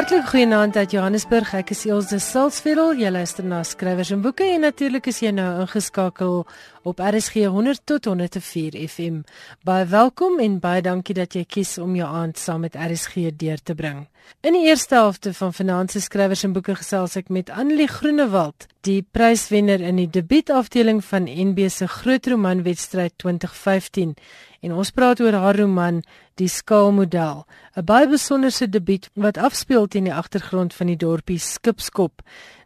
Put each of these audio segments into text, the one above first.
Hartlik goeienaand uit Johannesburg. Ek is Elsje Silsveld. Jy luister na skrywers en boeke en natuurlik is jy nou ingeskakel op RSG 100 tot 104 FM. Baie welkom en baie dankie dat jy kies om jou aand saam met RSG deur te bring. In die eerste helfte van Finansie Skrywers en Boeke gesels ek met Annelie Groenewald, die pryswenner in die debuutafdeling van NB se Groot Romanwedstryd 2015 en ons praat oor haar roman Die Skaalmodel, 'n baie besonderse debuut wat afspeel teen die agtergrond van die dorpie Skipskop.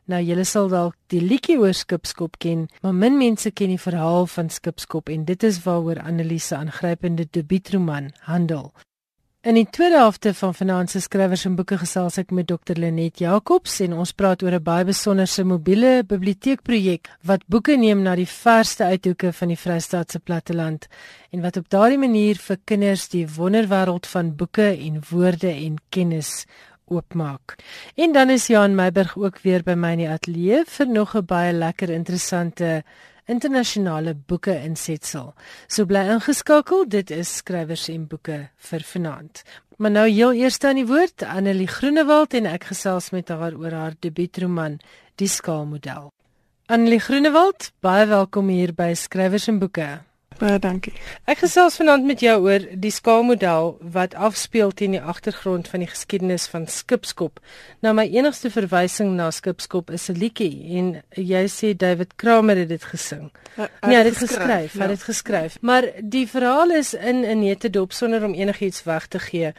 Nou julle sal dalk die liedjie oor Skipskop ken, maar min mense ken die verhaal van Skipskop en dit is waaroor Annelise aangrypende debuutroman handel. In die tweede helfte van Finansie Skrywers en Boeke gesels ek met Dr Lenet Jacobs en ons praat oor 'n baie besonderse mobiele biblioteekprojek wat boeke neem na die verste uithoeke van die Vrystaatse platteland en wat op daardie manier vir kinders die wonderwêreld van boeke en woorde en kennis oopmaak. En dan is Jan Meiburg ook weer by my in die ateljee vir nog 'n baie lekker interessante internasionale boeke insetsel. So bly ingeskakel, dit is skrywers en boeke vir vanaand. Maar nou heel eers aan die woord Annelie Groenewald en ek gesels met haar oor haar debuutroman Die Skaalmodel. Annelie Groenewald, baie welkom hier by Skrywers en Boeke. Baie dankie. Ek gesels vanaand met jou oor die skaalmodel wat afspeel teen die agtergrond van die geskiedenis van Skipskop. Nou my enigste verwysing na Skipskop is 'n liedjie en jy sê David Kramer het dit gesing. Ja, nee, hy het dit geskryf, hy het dit ja. geskryf. Maar die verhaal is in 'n nette dop sonder om enigiets weg te gee.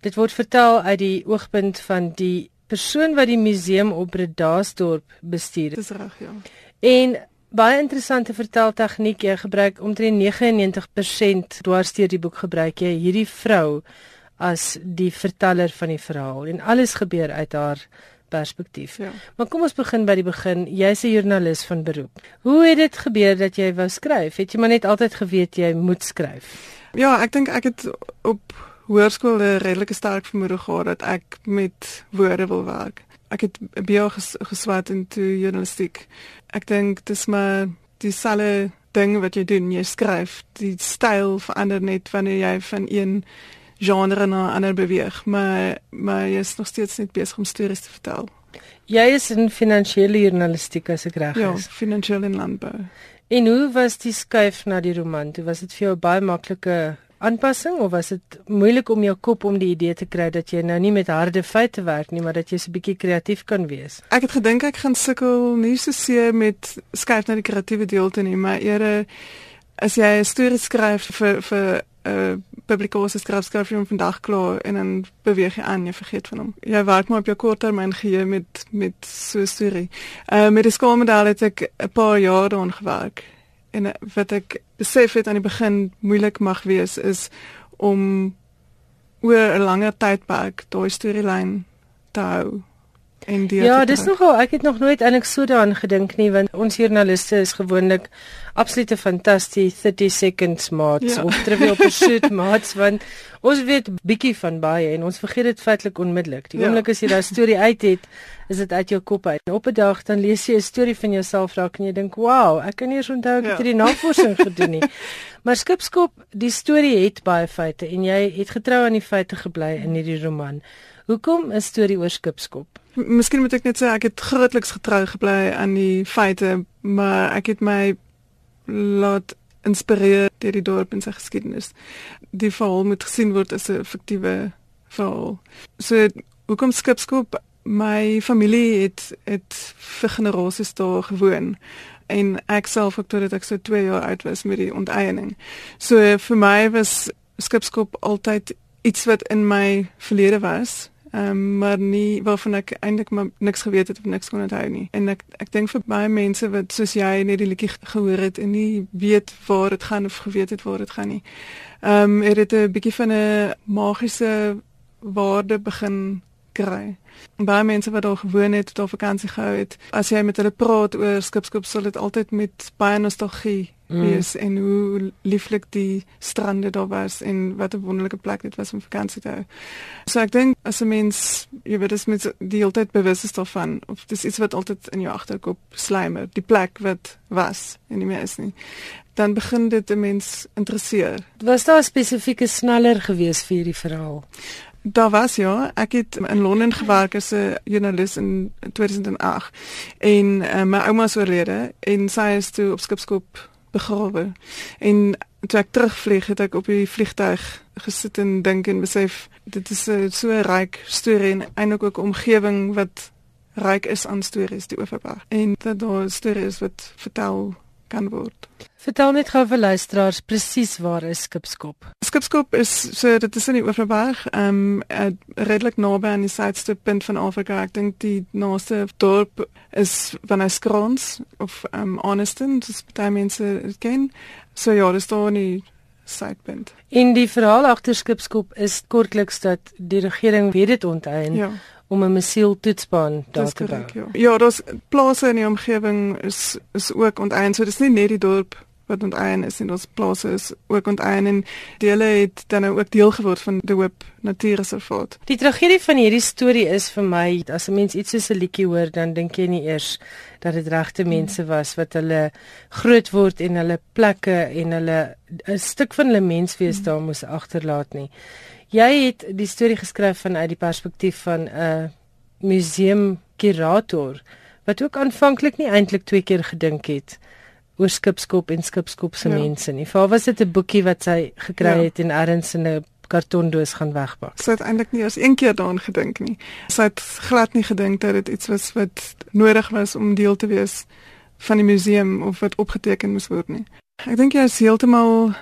Dit word vertel uit die oogpunt van die persoon wat die museum op Redasdorp bestuur. Dis reg, ja. En baie interessante verteltegniek jy gebruik omtrent 99% dwarsteer die boek gebruik jy hierdie vrou as die verteller van die verhaal en alles gebeur uit haar perspektief. Ja. Maar kom ons begin by die begin. Jy's 'n joernalis van beroep. Hoe het dit gebeur dat jy wou skryf? Het jy maar net altyd geweet jy moet skryf? Ja, ek dink ek het op hoërskool 'n redelike sterk vermoede gehad dat ek met woorde wil werk ek het bio ges, geswat in toe journalistiek. Ek dink dis maar dieselfde ding wat jy doen, jy skryf. Die styl verander net wanneer jy van een genre na 'n ander beweeg, maar maar jy is nog steeds net besig om stories te vertel. Jy is in finansiële journalistiek as ek reg ja, is. Ja, finansiële en landbou. En hoe was die skuif na die roman? Toe was dit vir jou baie maklike aanpassing of was dit moeilik om jou kop om die idee te kry dat jy nou nie met harde feite werk nie, maar dat jy so 'n bietjie kreatief kan wees? Ek het gedink ek gaan sukkel nie so seer met skryf na die kreatiewe deel te neem, maar eerder as jy 'n storie skryf vir vir 'n uh, publikasie skryf skryf jy vandag klaar en dan beweeg jy aan, jy vergeet van hom. Jy werk maar op jou korttermyn geheue met met so 'n storie. Uh met die skoolmodel het ek 'n paar jaar daaraan gewerk en wat ek besef het aan die begin moeilik mag wees is om oor 'n langer tydperk daai storielyn te hou. En die Ja, dis nogal ek het nog nooit eintlik so daaraan gedink nie want ons joernaliste is gewoonlik absolute fantasties 30 seconds maats ja. of trivial pursuit maats want ons weet bietjie van baie en ons vergeet dit feitelik onmiddellik. Die ja. oomblik as jy daai storie uit het, is dit uit jou kop uit. Op 'n dag dan lees jy 'n storie van jouself raak en jy dink, "Wow, ek kan nie eens onthou ek ja. het hierdie navorsing gedoen nie." Maar skipskop, die storie het baie feite en jy het getrou aan die feite gebly in hierdie roman. Hoekom 'n storie oor skipskop? Miskien moet ek net sê ek het grootliks getrou gebly aan die feite, maar ek het my laat inspireer deur die dorp en sy geskiedenis. Die verhaal moet gesien word as 'n fiktiewe verhaal. So hoekom skipskop? My familie het het vir generasies daar gewoon en ek self ook totdat ek so 2 jaar oud was met die onteiening. So vir my was skipskop altyd iets wat in my verlede was um, maar nie waarvan ek eintlik niks geweet het of niks kon onthou nie. En ek ek dink vir baie mense wat soos jy net die liedjie gehoor het en nie weet waar dit gaan of geweet het waar dit gaan nie. Ehm um, het dit 'n bietjie van 'n magiese waarde begin kry. Baie mense wat daar gewoon het, daar vakansie gehou het, as jy met hulle praat oor skipskop sal dit altyd met baie nostalgie mm. wees en hoe lieflik die strande daar was en wat 'n wonderlike plek dit was om vakansie te hou. So ek dink as 'n mens, jy weet, as mens die hele tyd bewus is daarvan of dis iets wat altyd in jou agterkop slymer, die plek wat was en nie meer is nie dan begin dit 'n mens interesseer. Was daar 'n spesifieke sneller gewees vir hierdie verhaal? Daar was ja, ek het in Londen gewerk as 'n joernalis in 2008 en uh, my ouma is oorlede en sy is toe op skipskop begrawe. En toe ek terugvlieg het ek op die vliegtuig gesit en dink en besef dit is 'n so ryk storie en eintlik ook 'n omgewing wat ryk is aan stories die Oeverberg. En dat daar stories wat vertel kan word. Vertel net gou vir luisteraars presies waar is Skipskop? Skipskop is so dit is in die Oeverberg, ehm um, redelik naby aan die suidstoppunt van Afrika. Ek dink die naaste dorp is van Eskrons of ehm um, Honeston, dis baie mense ken. So ja, dis daar nie suidpunt. In die verhaal agter Skipskop is kortliks dat die regering weet dit onteien. Ja om 'n missiel toetsbaan daar te bou. Ja, ja daar's plase in die omgewing is is ook onteien. So dis nie net die dorp wat onteien is en ons plase is ook onteien en dele het dan nou ook deel geword van die Hoop Natuurreservaat. Die tragedie van hierdie storie is vir my as 'n mens iets soos 'n liedjie hoor dan dink jy nie eers dat dit regte mense was wat hulle groot word en hulle plekke en hulle 'n stuk van hulle menswees daar moes agterlaat nie. Jy het die storie geskryf vanuit die perspektief van 'n museumkurator wat ook aanvanklik nie eintlik twee keer gedink het oor skipskop en skipskop se ja. mense nie. Vir was dit 'n boekie wat sy gekry ja. het en ergens in 'n kartondoos gaan wegbak. Sy het eintlik nie eens een keer daaraan gedink nie. Sy het glad nie gedink dat dit iets was wat nodig was om deel te wees van die museum of wat opgeteken moes word nie. Ek dink jy is heeltemal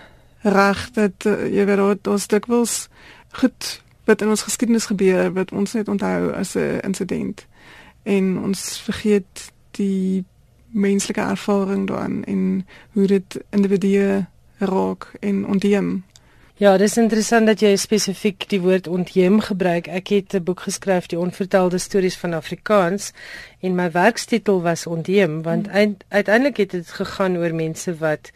reg dat uh, jy weet ons dikwels goed wat in ons geskiedenis gebeur wat ons net onthou as 'n insident en ons vergeet die menslike ervaring daarin en hoe dit individue raak en ontheem. Ja, dis interessant dat jy spesifiek die woord ontheem gebruik. Ek het 'n boek geskryf, die onvertelde stories van Afrikaans en my werkstitel was ontheem want hmm. uiteindelik het dit gegaan oor mense wat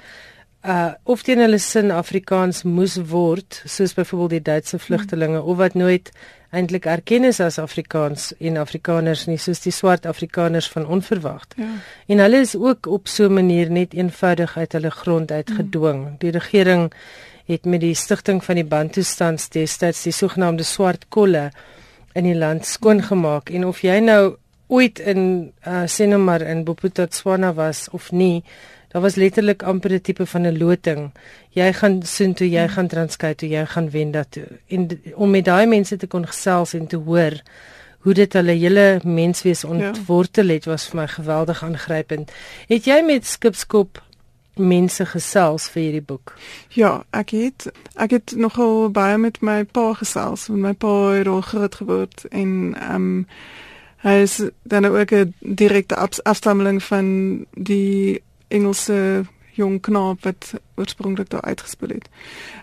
uh of teen hulle sin Afrikaans moes word, soos byvoorbeeld die Duitse vlugtelinge hmm. of wat nooit eintlik erken is as Afrikaans en Afrikaners nie soos die swart Afrikaners van onverwagt. Ja. En hulle is ook op so 'n manier net eenvoudig uit hulle grond uit gedwing. Mm. Die regering het met die stigting van die Bantu-stands destyds die sogenaamde swart kolle in die land skoongemaak en of jy nou ooit in uh, Senomar in Bophuthatswana was of nie Daar was letterlik amper 'n tipe van 'n loting. Jy gaan soen toe jy gaan Transkei toe jy gaan Wenda toe. En om met daai mense te kon gesels en te hoor hoe dit hulle hele menswees ja. ontwortel het was vir my geweldig aangrypend. Het jy met Skipskop mense gesels vir hierdie boek? Ja, ek het ek het nogal baie met my pa gesels, want my pa het al groot geword en ehm um, hy is dan ook 'n direkte afstammeling van die Engelse jong knaap wat oorspronklik daar uitgespeel het.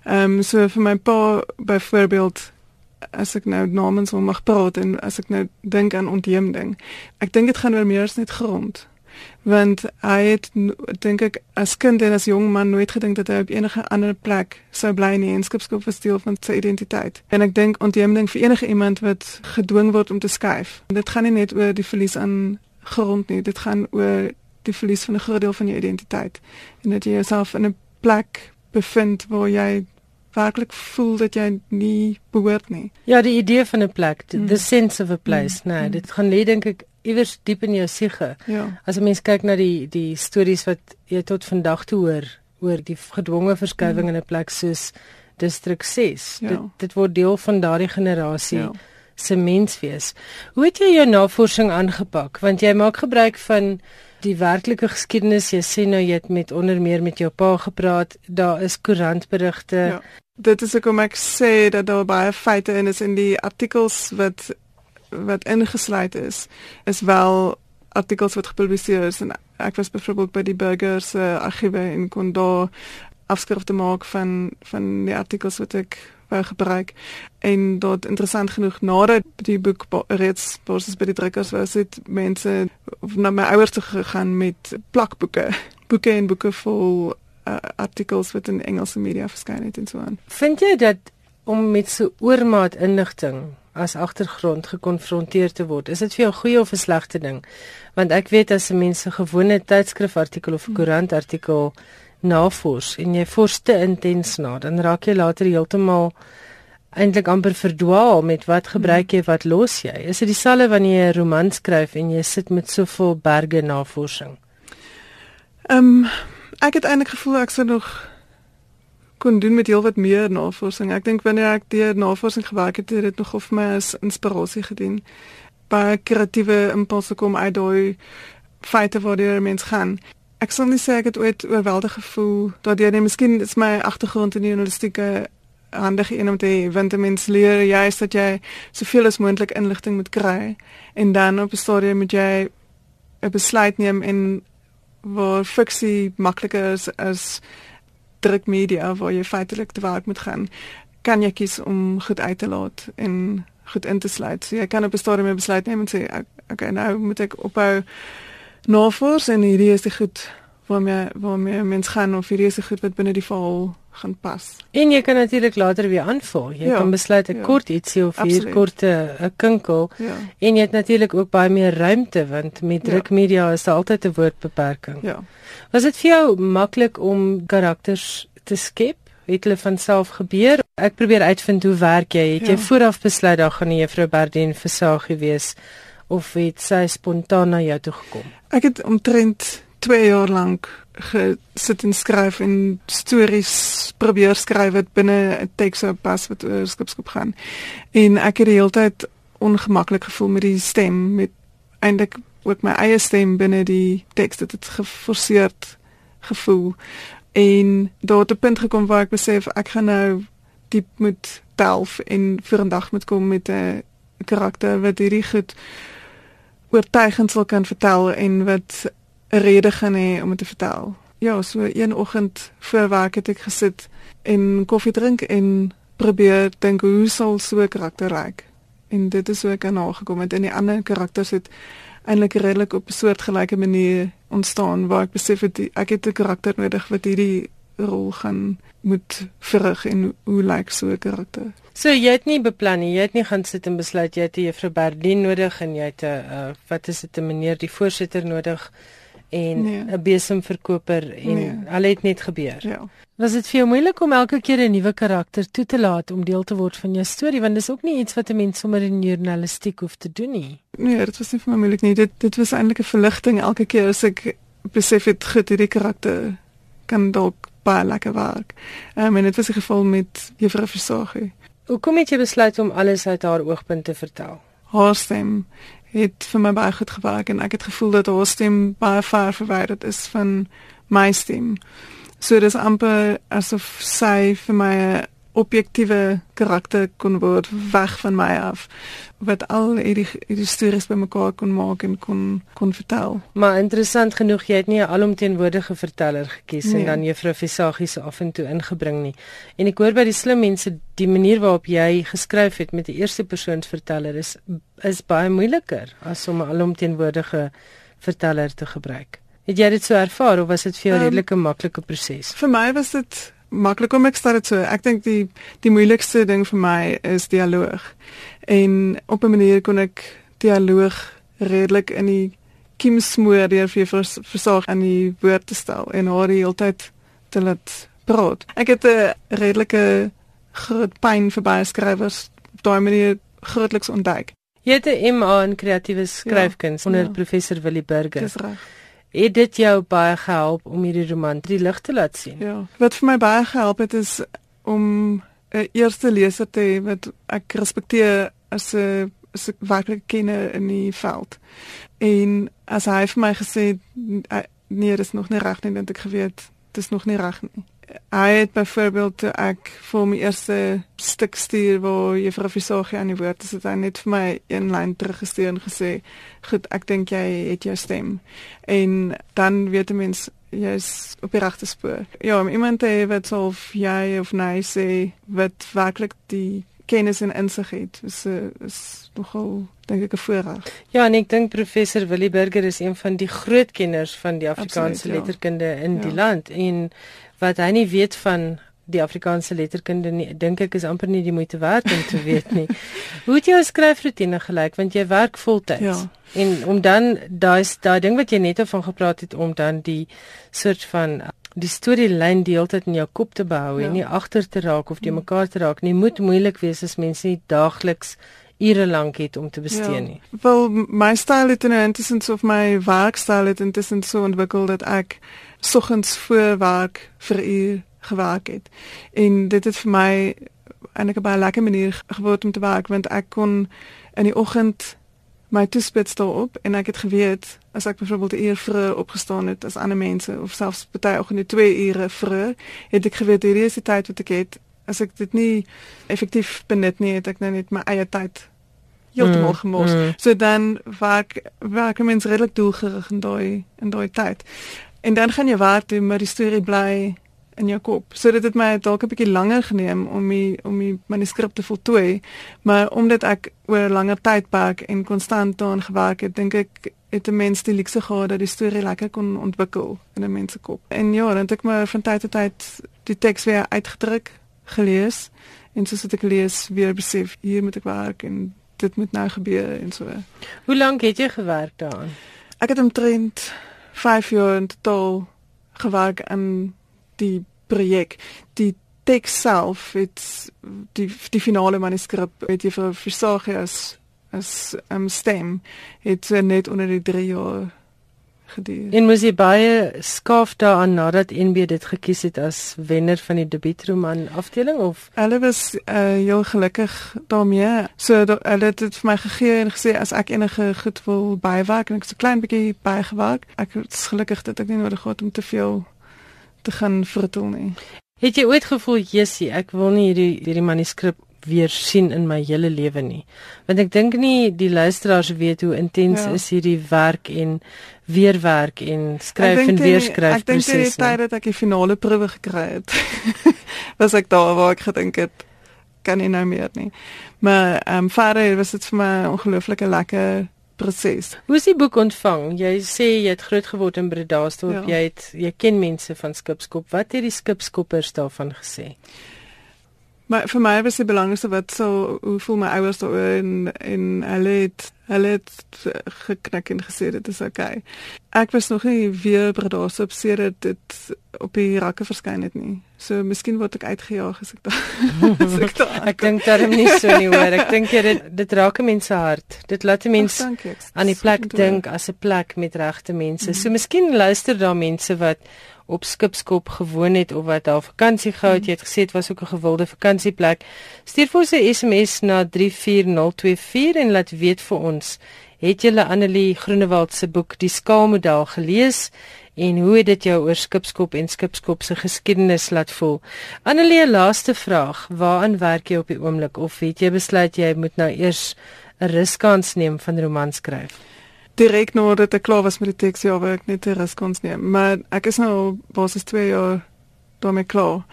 Ehm um, so vir my pa byvoorbeeld as ek nou namens hom mag praat en as ek nou dink aan ontheemding. Ek dink dit gaan oor meer as net grond. Want hy het dink ek as kind en as jong man nooit gedink dat hy op enige ander plek sou bly nie en skipskop versteel van sy identiteit. En ek dink ontheemding vir enige iemand wat gedwing word om te skuif. Dit gaan nie net oor die verlies aan grond nie, dit gaan oor die verlies van 'n groot deel van jou identiteit en dat jy jouself in 'n plek bevind waar jy werklik voel dat jy nie behoort nie. Ja, die idee van 'n plek, the mm. sense of a place, mm. nee, mm. dit gaan lê dink ek iewers diep in jou siege. Ja. As 'n mens kyk na die die stories wat jy tot vandag toe hoor oor die gedwonge verskywing mm. in 'n plek soos distrik 6. Ja. Dit dit word deel van daardie generasie. Ja se menswees. Hoe het jy jou navorsing aangepak? Want jy maak gebruik van die werklike geskiedenis. Jy sê nou jy het met onder meer met jou pa gepraat. Daar is koerantberigte. Ja. Dit is hoekom ek sê dat daar baie feite in is in die artikels wat wat ingesluit is. Is wel artikels wat gepubliseer is en ek was byvoorbeeld by die burgers uh, argiewe en kon daar afskrifte maak van van die artikels wat ek wou gebruik. En dit interessant genoeg nadat die boek reeds basis by die drukkers was het mense na my ouers toe gegaan met plakboeke. Boeke en boeke vol uh, artikels wat in Engelse media verskyn het en so aan. Vind jy dat om met so oormaat inligting as agtergrond gekonfronteer te word is dit vir jou 'n goeie of 'n slegte ding? Want ek weet as mense gewone tydskrifartikel of 'n koerantartikel hmm navors en jy vors te intens na, dan raak jy later heeltemal eintlik amper verdwaal met wat gebruik jy, wat los jy? Is dit dieselfde wanneer jy 'n roman skryf en jy sit met soveel berge navorsing? Ehm um, ek het eintlik gevoel ek sou nog kon doen met heel wat meer navorsing. Ek dink wanneer ek deur navorsing gewerk het, het dit nog of my as inspirasie gedien. Baie kreatiewe impulse kom uit daai feite waar die mens gaan. Ek sal nie sê ek het ooit oorweldig gevoel jy net miskien is my agtergrond in die journalistieke handige een om te hê want 'n mens leer juist dat jy soveel as moontlik inligting moet kry en dan op 'n stadium moet jy 'n besluit neem en waar fiksie makliker is as drukmedia waar jy feitelik te werk moet gaan kan jy kies om goed uit te laat en goed in te sluit. So jy kan op 'n stadium besluit neem en sê okay nou moet ek ophou navors en hierdie is die goed waarmee waarmee mens gaan of hierdie is die goed wat binne die verhaal gaan pas. En jy kan natuurlik later weer aanvul. Jy ja, kan besluit 'n ja, kort ietsie of hier korte 'n kinkel. Ja. En jy het natuurlik ook baie meer ruimte want met drukmedia ja. is daar altyd 'n woordbeperking. Ja. Was dit vir jou maklik om karakters te skep? Het hulle van self gebeur? Ek probeer uitvind hoe werk jy? Het ja. jy vooraf besluit daar gaan 'n juffrou Bardien versagie wees of het sy spontaan na jou toe gekom? Ek het omtrent 2 jaar lank gesit en skryf en stories probeer skryf wat binne 'n teks sou pas wat oor skipskop gaan. En ek het die hele tyd ongemaklik gevoel met die stem met eintlik ook my eie stem binne die teks dit het geforseerd gevoel en daar het 'n punt gekom waar ek besef ek gaan nou diep moet delf en vir 'n dag moet kom met 'n karakter wat hierdie goed oortuigend sal kan vertel en wat 'n rede gaan hê om dit te vertel. Ja, so een oggend voor werk het ek gesit en koffie drink en probeer dink hoe sal so 'n karakter lyk. En dit is hoe ek aan gekom het en die ander karakters het eintlik redelik op 'n soortgelyke manier ontstaan waar ek besef het ek het 'n karakter nodig wat hierdie rol gaan moet verrig en hoe lyk so 'n karakter. So jy het nie beplan nie, jy het nie gaan sit en besluit jy het juffrou Berdien nodig en jy het 'n uh, wat is dit 'n meneer die voorsitter nodig en 'n nee. besemverkoper en nee. al het net gebeur. Ja. Was dit vir jou moeilik om elke keer 'n nuwe karakter toe te laat om deel te word van jou storie want dis ook nie iets wat 'n mens sommer in journalistiek hoef te doen nie. Nee, dit was nie vir my moeilik nie. Dit dit was eintlik 'n verligting elke keer as ek besef het goed hierdie karakter kan dalk baie lekker werk. Ehm um, en dit was 'n geval met Juffrou Versagie. Hoe kom jy besluit om alles uit haar oogpunt te vertel? Haar stem het vir my baie goed gewerk en ek het gevoel dat haar stem baie ver verwyderd is van my stem. So dis amper asof sy vir my objektiewe karakter kon word weg van my af wat al hierdie hierdie stories bymekaar kon maak en kon kon vertel. Maar interessant genoeg jy het nie 'n alomteenwoordige verteller gekies nee. en dan juffrou Visagie se af en toe ingebring nie. En ek hoor by die slim mense die manier waarop jy geskryf het met die eerste persoons verteller is is baie moeiliker as om 'n alomteenwoordige verteller te gebruik. Het jy dit so ervaar of was dit vir jou um, redelike maklike proses? Vir my was dit maklik om ek stel dit so. Ek dink die die moeilikste ding vir my is dialoog. En op 'n manier kon ek dialoog redelik in die kiem smoor deur vir vers, versorg aan die woord te stel en haar die hele tyd te laat praat. Ek het 'n redelike groot pyn vir baie skrywers op daai manier grootliks ontdek. Jy het 'n MA in kreatiewe skryfkuns ja, onder ja. professor Willie Burger. Dis reg het dit jou baie gehelp om hierdie roman die lig te laat sien? Ja, wat vir my baie gehelp het is om 'n eerste leser te hê wat ek respekteer as 'n as 'n werklike kenner in die veld. En as hy vir my gesê nee, dit is nog nie reg nie, dan ek geweet dit is nog nie reg nie hy het byvoorbeeld toe ek vir my eerste stuk stuur waar juffrou Visagie aan die woord is, het hy net vir my een lyn teruggestuur en gesê, "Goed, ek dink jy het jou stem." En dan weet 'n mens jy's op die regte spoor. Ja, om iemand te hê wat of jy of nee sê wat werklik die kennis en insig het, is is nogal dink ek 'n voorreg. Ja, en ek dink professor Willie Burger is een van die groot kenners van die Afrikaanse Absoluut, ja. letterkunde in ja. die land en wat hy nie weet van die Afrikaanse letterkunde nie, dink ek is amper nie die moeite werd om te weet nie. Hoe het jou skryfroetine gelyk want jy werk voltyds? Ja. En om dan daai daai ding wat jy net oor van gepraat het om dan die soort van die storielyn deeltyd in jou kop te behou ja. en nie agter te raak of te mm. mekaar te raak nie. Moet moeilik wees as mense nie daagliks ure lank het om te bestee ja. nie. Wel my styl het intussen of my werkstyl het intussen so ontwikkel dat ek soggens voor werk vir uur gewerk het. En dit het vir my eintlik 'n baie lekker manier geword om te werk want ek kon in die oggend my toespits daarop en ek het geweet as ek byvoorbeeld 'n uur vroeër opgestaan het as ander mense of selfs party oggend 2 ure vroeër, het ek geweet hierdie is die tyd wat ek het. As ek dit nie effektief benut nie, het ek nou net my eie tyd heeltemal mm, gemors. Mm. So dan werk werk mens redelik doelgerig in daai in daai tyd. En dan gaan jy werk toe maar die storie bly in jou kop. So dit het my dalk 'n bietjie langer geneem om die om die manuskrip te voltooi, maar omdat ek oor langer tydperk en konstant daaraan gewerk het, dink ek het 'n mens die luxe gehad dat die storie lekker kon ontwikkel in 'n mens se kop. En ja, dan het ek maar van tyd tot tyd die teks weer uitgedruk, gelees en soos ek lees weer besef hier moet ek werk en dit moet nou gebeur en so. Hoe lank het jy gewerk daaraan? Ek het omtrent 5 jaar in totaal gewerk aan die projek. Die teks self het die die finale manuskrip het jy vir Versagias as 'n um, stem het net onder die 3 jaar geduur. En moes jy baie skaaf daaraan nadat NB dit gekies het as wenner van die debuutroman afdeling of hulle was uh, heel gelukkig daarmee. So hulle het dit vir my gegee en gesê as ek enige goed wil bywerk en ek so klein bietjie bygewerk, ek is gelukkig dat ek nie nodig gehad om te veel te gaan vertel nie. Het jy ooit gevoel, "Jessie, ek wil nie hierdie hierdie manuskrip weer sien in my hele lewe nie?" Want ek dink nie die luisteraars weet hoe intens ja. is hierdie werk en weer werk en skryf en weer skryf presies. Ek dink die tyd dat ek die finale proewe gekry het, was ek daar waar ek gedink het kan nie nou meer nie. Maar ehm um, verder was dit vir my ongelooflike lekker proses. Hoe is die boek ontvang? Jy sê jy het groot geword in Bredasdorp. Ja. Jy het jy ken mense van Skipskop. Wat het die Skipskoppers daarvan gesê? Maar vir my was dit belangrikste wat so hoe voel my ouers daaroor en en hulle het hulle het geknik en gesê dit is okay. Ek was nog nie weer Bredasdorp op sê dit dit op die rakke verskyn het nie. So miskien word ek uitgejaag as ek daar as ek daar Ek dink daarom nie so nie hoor. Ek dink dit dit raak mense hart. Dit laat mense aan die plek dink as 'n plek met regte mense. Mm -hmm. So miskien luister daar mense wat op Skipskop gewoon het of wat daar vakansie gehou het. Jy het gesê dit was ook 'n gewilde vakansieplek. Stuur vir ons 'n SMS na 34024 en laat weet vir ons het julle Annelie Groenewald se boek Die skaalmodel gelees en hoe het dit jou oor skipskop en skipskop se geskiedenis laat voel? Annelie, laaste vraag, waaraan werk jy op die oomblik of het jy besluit jy moet nou eers 'n riskans neem van roman skryf? Direk nadat ek klaar was met die teks, ja, werk net 'n riskans neem, maar ek is nou basis 2 jaar daarmee klaar.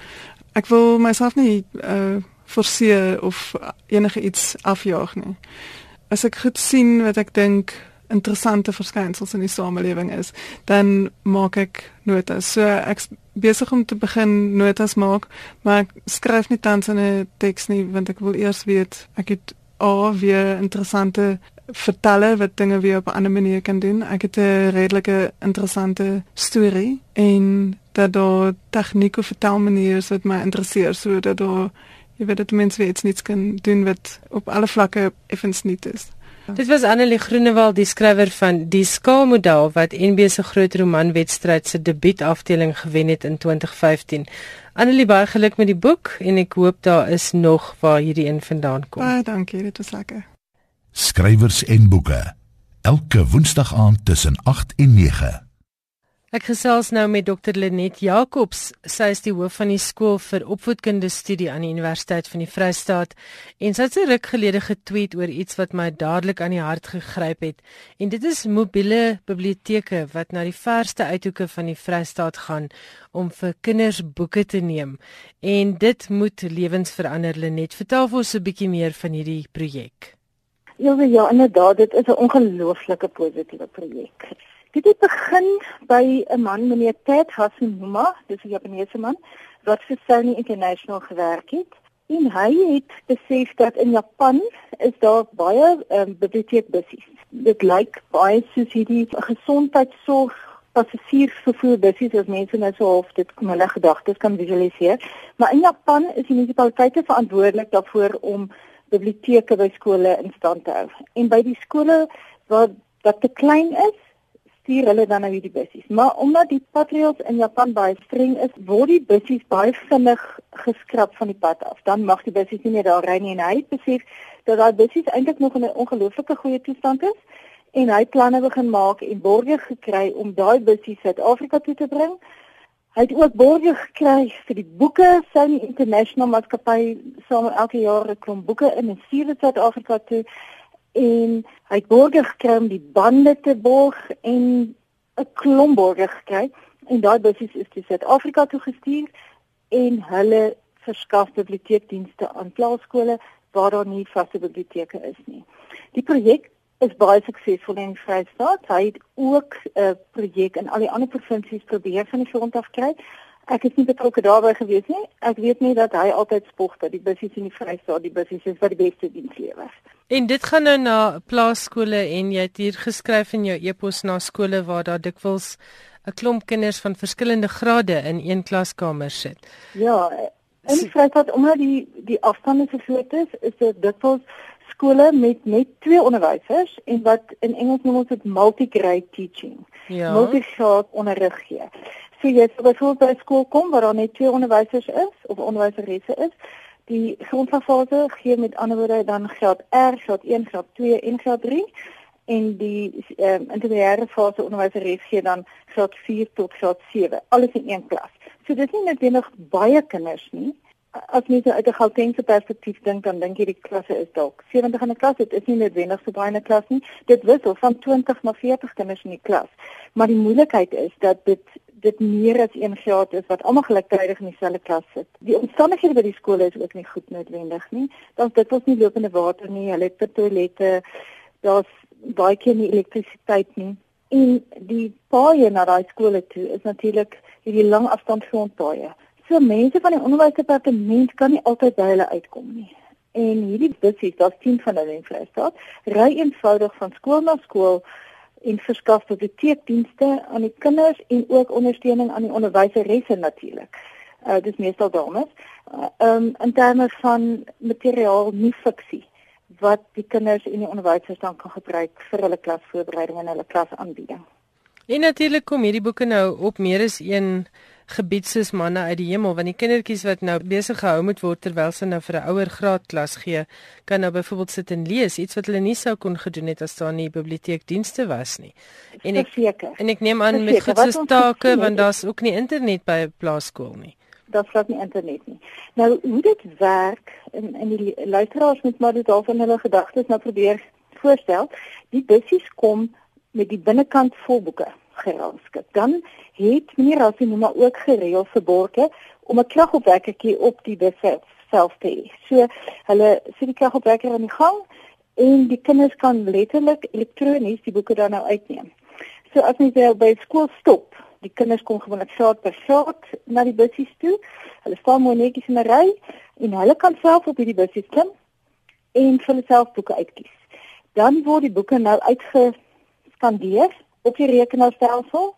Ek wil myself nie uh forceer of enige iets afjaag nie. As ek goed sien wat ek dink interessante verskynsels in die samelewing is, dan maak ek notas. So ek besig om te begin notas maak, maar ek skryf nie tans in 'n teks nie want ek wil eers weet ek het al weer interessante vertelle wat dinge weer op 'n ander manier kan doen. Ek het 'n redelike interessante storie en dat daar tegnieke vertelmaniere is wat my interesseer sodat daar jy weet dat mense weer iets niets kan doen wat op alle vlakke effens nie is. Dit was Annelie Groenewald, die skrywer van Die Skaalmodel wat NB se groot romanwedstryd se debuutafdeling gewen het in 2015. Annelie, baie geluk met die boek en ek hoop daar is nog waar hierdie een vandaan kom. Baie dankie, dit was lekker. Skrywers en boeke. Elke Woensdag aand tussen 8 en 9. Ek gesels nou met Dr Lenet Jacobs. Sy is die hoof van die skool vir opvoedkundige studie aan die Universiteit van die Vrystaat en sy het 'n ruk gelede getweet oor iets wat my dadelik aan die hart gegryp het. En dit is mobiele biblioteke wat na die verste uithoeke van die Vrystaat gaan om vir kinders boeke te neem. En dit moet lewens verander. Lenet, vertel vir ons 'n bietjie meer van hierdie projek. Ja, ja, inderdaad, dit is 'n ongelooflike positiewe projek. Dit het begin by 'n man meneer Ted Hasunuma, dis 'n Japaneese man wat vir Sony International gewerk het. En hy het besef dat in Japan is daar baie um, biblioteekbussies. Dit lyk baie soos hierdie gesondheidsorg passasier vervoer busse as mense nou so half dit kom hulle gedagtes kan visualiseer. Maar in Japan is die munisipaliteite verantwoordelik daarvoor om biblioteke by skole in stand te hou. En by die skole waar wat te klein is, stuur hulle dan nou hierdie busse. Maar omdat die patriots in Japan baie streng is, word die busse baie vinnig geskraap van die pad af. Dan mag die busse nie meer daar ry nie en hy besef dat daai busse eintlik nog in 'n ongelooflike goeie toestand is en hy planne begin maak en borge gekry om daai busse Suid-Afrika toe te bring. Hy het ook borge gekry vir die boeke, Sony International Maatskappy saam elke jaar 'n klomp boeke in en stuur dit Suid-Afrika toe. En hy het borge gekry om die bande te borg en 'n klomp borge gekry. En daai busse is toe Suid-Afrika toe gestuur en hulle verskaf biblioteekdienste aan plaaskole waar daar nie vaste biblioteke is nie. Die projek is baie suksesvol in Vrystaat. Hy het ook 'n uh, projek in al die ander provinsies probeer van die grond af kry. Ek is nie betrokke daarbey gewees nie. Ek weet nie dat hy altyd spog dat die busse in die Vrystaat die busse is wat die beste diens lewer. En dit gaan nou na plaaskole en jy het hier geskryf in jou e-pos na skole waar daar dikwels 'n klomp kinders van verskillende grade in een klaskamer sit. Ja, in die Vrystaat omdat die die afstande so groot is, is dit dikwels skole met net twee onderwysers en wat in Engels noem ons dit multi-grade teaching. Ja. Multi-shot onderrig gee. So jy sê byvoorbeeld by skool kom waar daar net twee onderwysers is of onderwyseresse is, die grondfase gee met ander woorde dan graad R, graad 1, graad 2 en graad 3 en die ehm um, intermediêre fase onderwyseres gee dan graad 4 tot graad 7, alles in een klas. So dis nie net genoeg baie kinders nie, as mens uit 'n Gautengse perspektief dink, dan dink jy die klasse is dalk 70 in 'n klas, dit is nie noodwendig so baie in 'n klas nie. Dit wissel van 20 na 40 kinders in die klas. Maar die moeilikheid is dat dit dit meer as een graad is wat almal gelyktydig in dieselfde klas sit. Die omstandighede by die skole is ook nie goed noodwendig nie. Dan dit was nie lopende water nie, hulle het toilette, daar's baie keer nie elektrisiteit nie. En die paaie na daai skole toe is natuurlik hierdie lang afstand grondpaaie. So mense van die onderwysdepartement kan nie altyd by hulle uitkom nie. En hierdie busse, daar's 10 van hulle in Vrystaat, ry eenvoudig van skool na skool en verskaf biblioteekdienste aan die kinders en ook ondersteuning aan die onderwyseresse natuurlik. Uh dis meestal dames. Uh, um in terme van materiaal nie fiksie wat die kinders en die onderwysers dan kan gebruik vir hulle klasvoorbereiding en hulle klasaanbieding. En natuurlik kom hierdie boeke nou op meer as een gebied soos manne uit die hemel want die kindertjies wat nou besig gehou moet word terwyl hulle nou vir 'n ouer graad klas gee kan nou byvoorbeeld sit en lees iets wat hulle nie sou kon gedoen het as daar nie biblioteekdienste was nie. En ek seker. En ek neem aan met goed take want daar's ook nie internet by plaaskool nie. Daar's glad nie internet nie. Nou hoe dit werk in in die luisteraars moet maar dit al van hulle gedagtes nou probeer voorstel. Die bussies kom met die binnekant vol boeke gerangskik. Dan het meneer Rassinoma ook gereël vir borge om 'n kragopwekkertjie op die bus self te hê. So hulle sit die kragopwekker aan die gang en die kinders kan letterlik elektronies die boeke dan nou uitneem. So as wel by skool stop, die kinders kom gewoonlik short per short na die busse toe. Hulle staan mooi netjies in 'n ry en hulle kan self op hierdie busse klim en vir hulle self boeke uitkies. Dan word die boeke nou uitgeskandeer op die rekenaarstelsel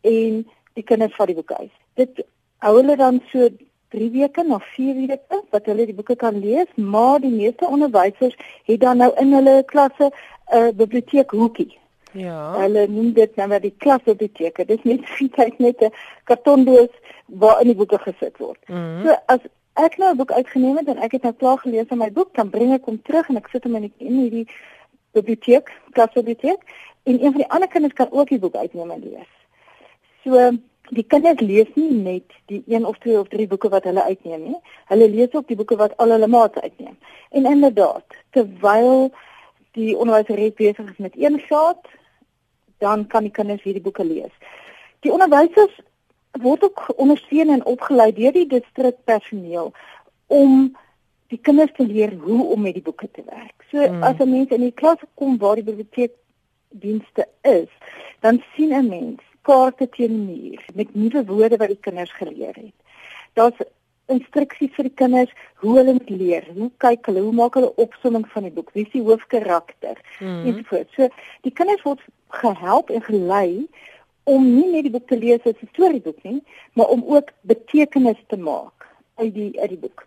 en die kinders vat die boeke uit. Dit hou hulle dan so 3 weke na 4 weke wat hulle die boeke kan lees, maar die meeste onderwysers het dan nou in hulle klasse 'n uh, biblioteekhoekie. Ja. Hulle noem dit nou maar die klasbiblioteek. Dit is net feitlik net 'n kartondoos waar in die boeke gesit word. Mm -hmm. So as ek nou 'n boek uitgeneem het en ek het nou klaar gelees in my boek, dan bring ek hom terug en ek sit hom in die, in hierdie biblioteek, klasbiblioteek en een van die ander kinders kan ook die boek uitneem en lees. So die kinders lees nie net die een of twee of drie boeke wat hulle uitneem nie. Hulle lees ook die boeke wat al hulle maats uitneem. En inderdaad, terwyl die onderwyser besig is met een graad, dan kan die kinders hierdie boeke lees. Die onderwysers word ook ondersteun en opgelei deur die distrikpersoneel om die kinders te leer hoe om met die boeke te werk. So hmm. as 'n mens in die klas kom waar die biblioteek dienste is, dan sien 'n mens kaarte teen die muur met nuwe woorde wat die kinders geleer het. Daar's instruksies vir die kinders hoe hulle moet leer, hoe kyk hulle, hoe maak hulle opsomming van die boek, wie is die hoofkarakter mm -hmm. ensovoorts. So die kinders word gehelp en gelei om nie net die boek te lees as 'n storieboek nie, maar om ook betekenis te maak uit die uit die boek.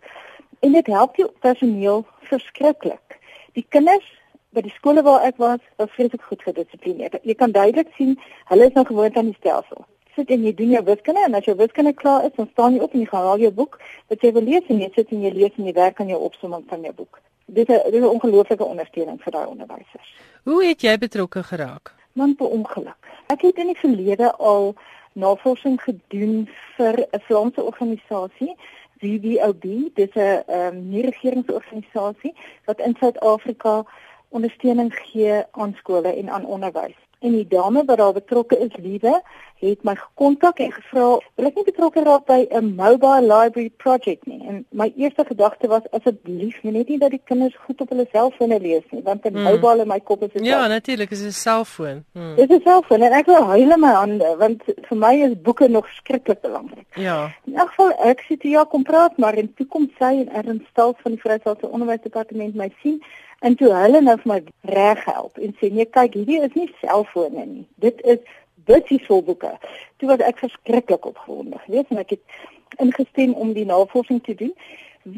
En dit help die personeel verskriklik. Die kinders by die skole waar ek was, was vreeslik goed gedissiplineerd. Jy kan duidelik sien hulle is nou gewoond aan die stelsel. Sit en jy doen jou wiskunde en as jou wiskunde klaar is, dan staan jy op en jy gaan haal jou boek wat jy wil lees en jy sit en jy lees en jy werk aan jou opsomming van jou boek. Dit is 'n ongelooflike ondersteuning vir daai onderwysers. Hoe het jy betrokke geraak? Man per ongeluk. Ek het in die verlede al navorsing gedoen vir 'n Vlaamse organisasie, VVOB, dis 'n um, nie-regeringsorganisasie wat in Suid-Afrika ondersteuning gee aan skole en aan onderwys. En die dame wat daar betrokke is, Liewe, het my gekontak en gevra, "Wil ek nie betrokke raak by 'n mobile library project nie?" En my eerste gedagte was, "Asseblief, net nie dat die kinders goed op hulle selfone lees nie, want 'n hmm. mobile in my kop is dit." Ja, natuurlik, is 'n selfoon. Hmm. Dis 'n selfoon en ek wil huil in my hande, want vir my is boeke nog skrikkelik belangrik. Ja. In elk geval, ek sê toe ja, kom praat, maar in toe kom sy en Ernst Stal van die Vryheidse Onderwysdepartement my sien en toe hulle nou vir my reg help en sê nee kyk hierdie is nie selfone nie dit is bussies vol boeke. Toe was ek verskriklik opgewonde. Weet jy, ek het ingestem om die navorsing te doen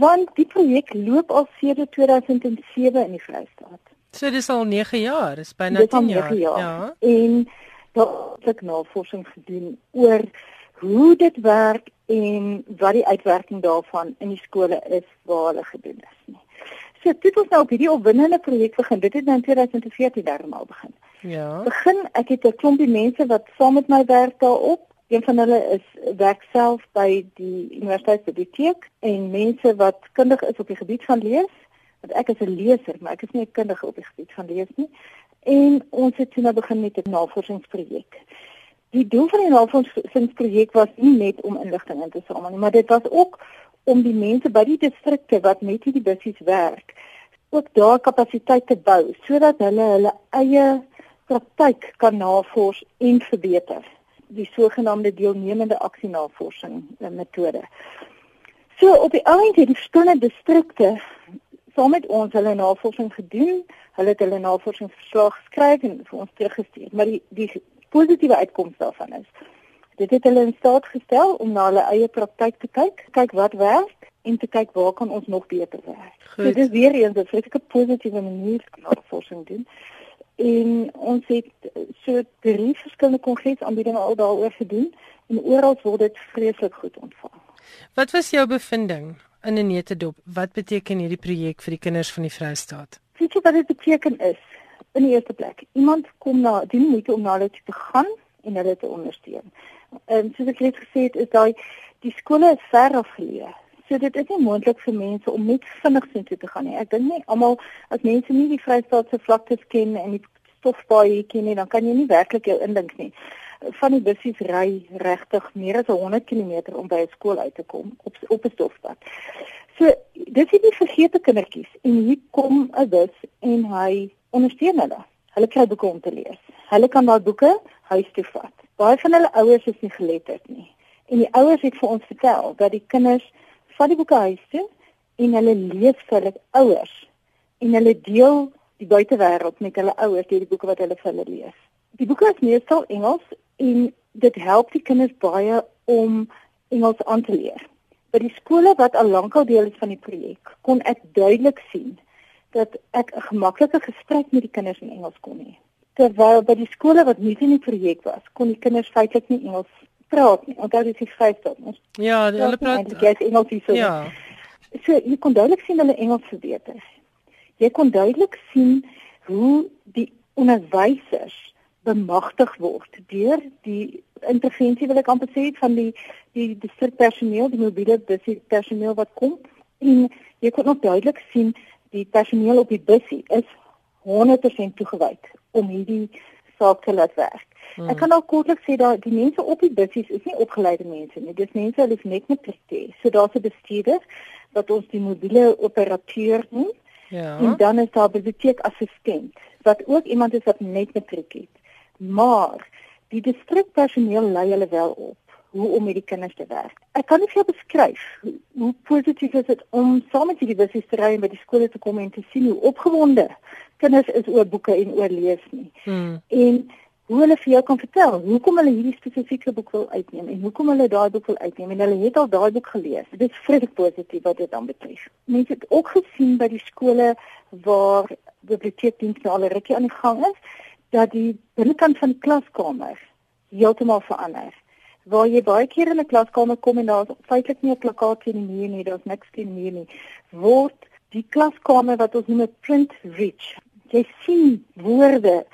want die projek loop al sedert 2007 in die Vrystaat. So dis al 9 jaar, is byna 10 jaar. jaar. Ja. En daar het ek navorsing gedoen oor hoe dit werk en wat die uitwerking daarvan in die skole is waar hulle gedoen is nie. So dit was nou op hierdie opwindende projek begin. Dit het nou in 2014 daarmaal begin. Ja. Begin ek het 'n klompie mense wat saam met my werk daarop. Een van hulle is werk self by die universiteitsbiblioteek en mense wat kundig is op die gebied van lees. Want ek is 'n leser, maar ek is nie 'n kundige op die gebied van lees nie. En ons het toe nou begin met 'n navorsingsprojek. Die doel van die navorsingsprojek was nie net om inligting in te samel nie, maar dit was ook om die mense by die distrikte wat met hierdie bussies werk, ook daar kapasiteit te bou sodat hulle hulle eie praktyk kan navors en verbeter die sogenaamde deelnemende aksienavorsing eh, metode. So op die oomblik het die verskillende distrikte saam met ons hulle navorsing gedoen. Hulle het hulle navorsingsverslag geskryf en vir ons teruggestuur. Maar die die positiewe uitkoms daarvan is dit het hulle in staat gestel om na hulle eie praktyk te kyk, kyk wat werk en te kyk waar kan ons nog beter werk. Goed. So dit is weer eens 'n vreeslike positiewe manier om navorsing doen en ons het so drie verskillende kongresaanbiedinge al daaroor gedoen en oral word dit vreeslik goed ontvang. Wat was jou bevinding in 'n netedop? Wat beteken hierdie projek vir die kinders van die Vrystaat? Weet jy wat dit beteken is? In die eerste plek, iemand kom na die moeite om na hulle te gaan en hulle te ondersteun. En soos ek net gesê het, is daai die skole is ver afgeleë. So dit is nie moontlik vir mense om net vinnig so toe te gaan nie. Ek dink nie almal as mense nie die Vrystaatse vlaktes ken en die stofbaai ken nie, dan kan jy nie werklik jou indink nie. Van die bussies ry regtig meer as 100 km om by 'n skool uit te kom op op 'n stofpad. So dis nie vergeete kindertjies en hier kom 'n bus en hy ondersteun hulle. Hulle kry boeke om te lees. Hulle kan daai boeke huis toe vat. Baie van hulle ouers is nie geletterd nie. En die ouers het vir ons vertel dat die kinders vat die boeke huis toe en hulle lees vir hulle ouers en hulle deel die buitewêreld met hulle ouers deur die boeke wat hulle vir hulle lees. Die boeke is meestal Engels en dit help die kinders baie om Engels aan te leer. By die skole wat al lankal deel is van die projek, kon ek duidelik sien dat ek 'n gemaklike gesprek met die kinders in Engels kon hê. Terwyl by die skole wat nie in die projek was, kon die kinders feitelik nie Engels praat nie. Onthou dis die vyfde. Ja, hulle praat Engels, Engels hier so. Ja. So jy kon duidelik sien hulle Engels verbeter. Jy kon duidelik sien hoe die onderwysers bemagtig word deur die intervensie wil ek amper sê van die die distrikpersoneel, die mobiele distrikpersoneel wat kom en jy kon ook duidelik sien die personeel op die busie is 100% toegewyd om hierdie saak te laat werk. Hmm. Ek kan ook kortliks sê dat die mense op die bussies is nie opgeleide mense nie. Dis mense wat is net met praktyk. So daar's 'n bestuurder wat ons die mobiele operateur noem. Ja. En dan is daar 'n biblioteekassistent wat ook iemand is wat net met praktyk. Maar die distrikpersoneel lei hulle wel op hoe om met die kinders te werk. Ek kan nie vir jou beskryf hoe, hoe positief is dit om saam met hierdie bussies te ry en by die skole te kom en te sien hoe opgewonde kinders is oor boeke en oor lees nie. Hmm. En hoe hulle vir jou kan vertel hoekom hulle hierdie spesifieke boek wil uitneem en hoekom hulle daai boek wil uitneem en hulle het al daai boek gelees. Dit is vreeslik positief wat dit dan betref. Mense het ook gesien by die skole waar biblioteekdienste al rukkie aan die gang is dat die binnekant van die klaskamer heeltemal verander. Waar jy baie keer in 'n klaskamer kom en daar's feitelik nie 'n plakkaat teen die muur nie, daar's niks teen die muur nie, word die klaskamer wat ons noem 'n print rich. Jy sien woorde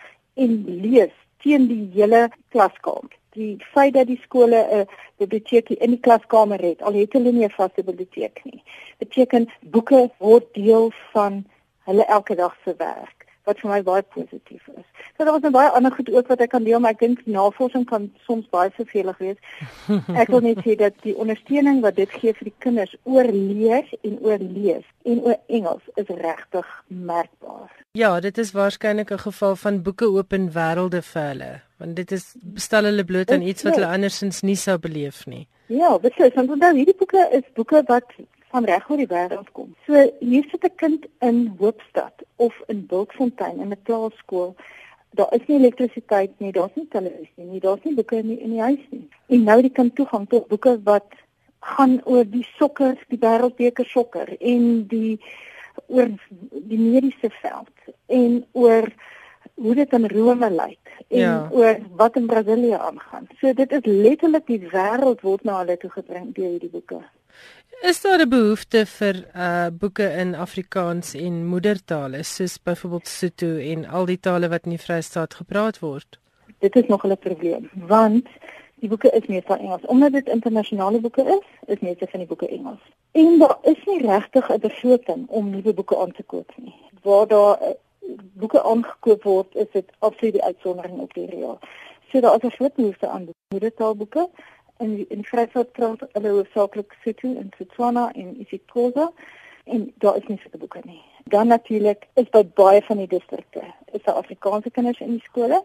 en lees teen die hele klaskamer. Die feit dat die skole 'n biblioteek in die klaskamer het, al het hulle nie 'n vaste biblioteek nie, beteken boeke word deel van hulle elke dag se werk wat vir my baie positief is. So daar was 'n baie ander goed ook wat ek kan deel, maar ek dink navorsing kan soms baie vervelig wees. Ek wil net sê dat die ondersteuning wat dit gee vir die kinders oor lees en oor lees en oor Engels is regtig merkbaar. Ja, dit is waarskynlik 'n geval van boeke open wêrelde vir hulle, want dit is stel hulle bloot aan iets wat hulle andersins nie sou beleef nie. Ja, beslis, want onthou hierdie boeke is boeke wat van reg oor die wêreld kom. So hier sit 'n kind in Hoopstad of in Bultfontein in 'n plaaskool. Daar is nie elektrisiteit nie, daar's nie televisie nie, daar's nie boeke in die, in die huis nie. En nou die kind toegang tot boeke wat gaan oor die sokker, die wêreldbeker sokker en die oor die mediese veld en oor hoe dit in Rome lyk en ja. oor wat in Brasilië aangaan. So dit is letterlik die wêreld word na hulle toe gebring deur hierdie boeke. Is daar 'n behoefte vir uh boeke in Afrikaans en moedertale soos byvoorbeeld Sotho en al die tale wat in die Vrystaat gepraat word? Dit is nog 'n probleem want die boeke is meestal Engels. Omdat dit internasionale boeke is, is meeste van die boeke Engels. En daar is nie regtig 'n begroting om nuwe boeke aan te koop nie. Waar daar uh, boeke aangekoop word, is dit absoluut die uitsondering op die reël. So daar is 'n groot behoefte aan moedertaalboeke in die, in die Vrystaat praat hulle hoofsaaklik Sotho en Setswana en isiXhosa en daar is nie sulke boeke nie. Dan natuurlik is by baie van die distrikte is daar Afrikaanse kinders in die skole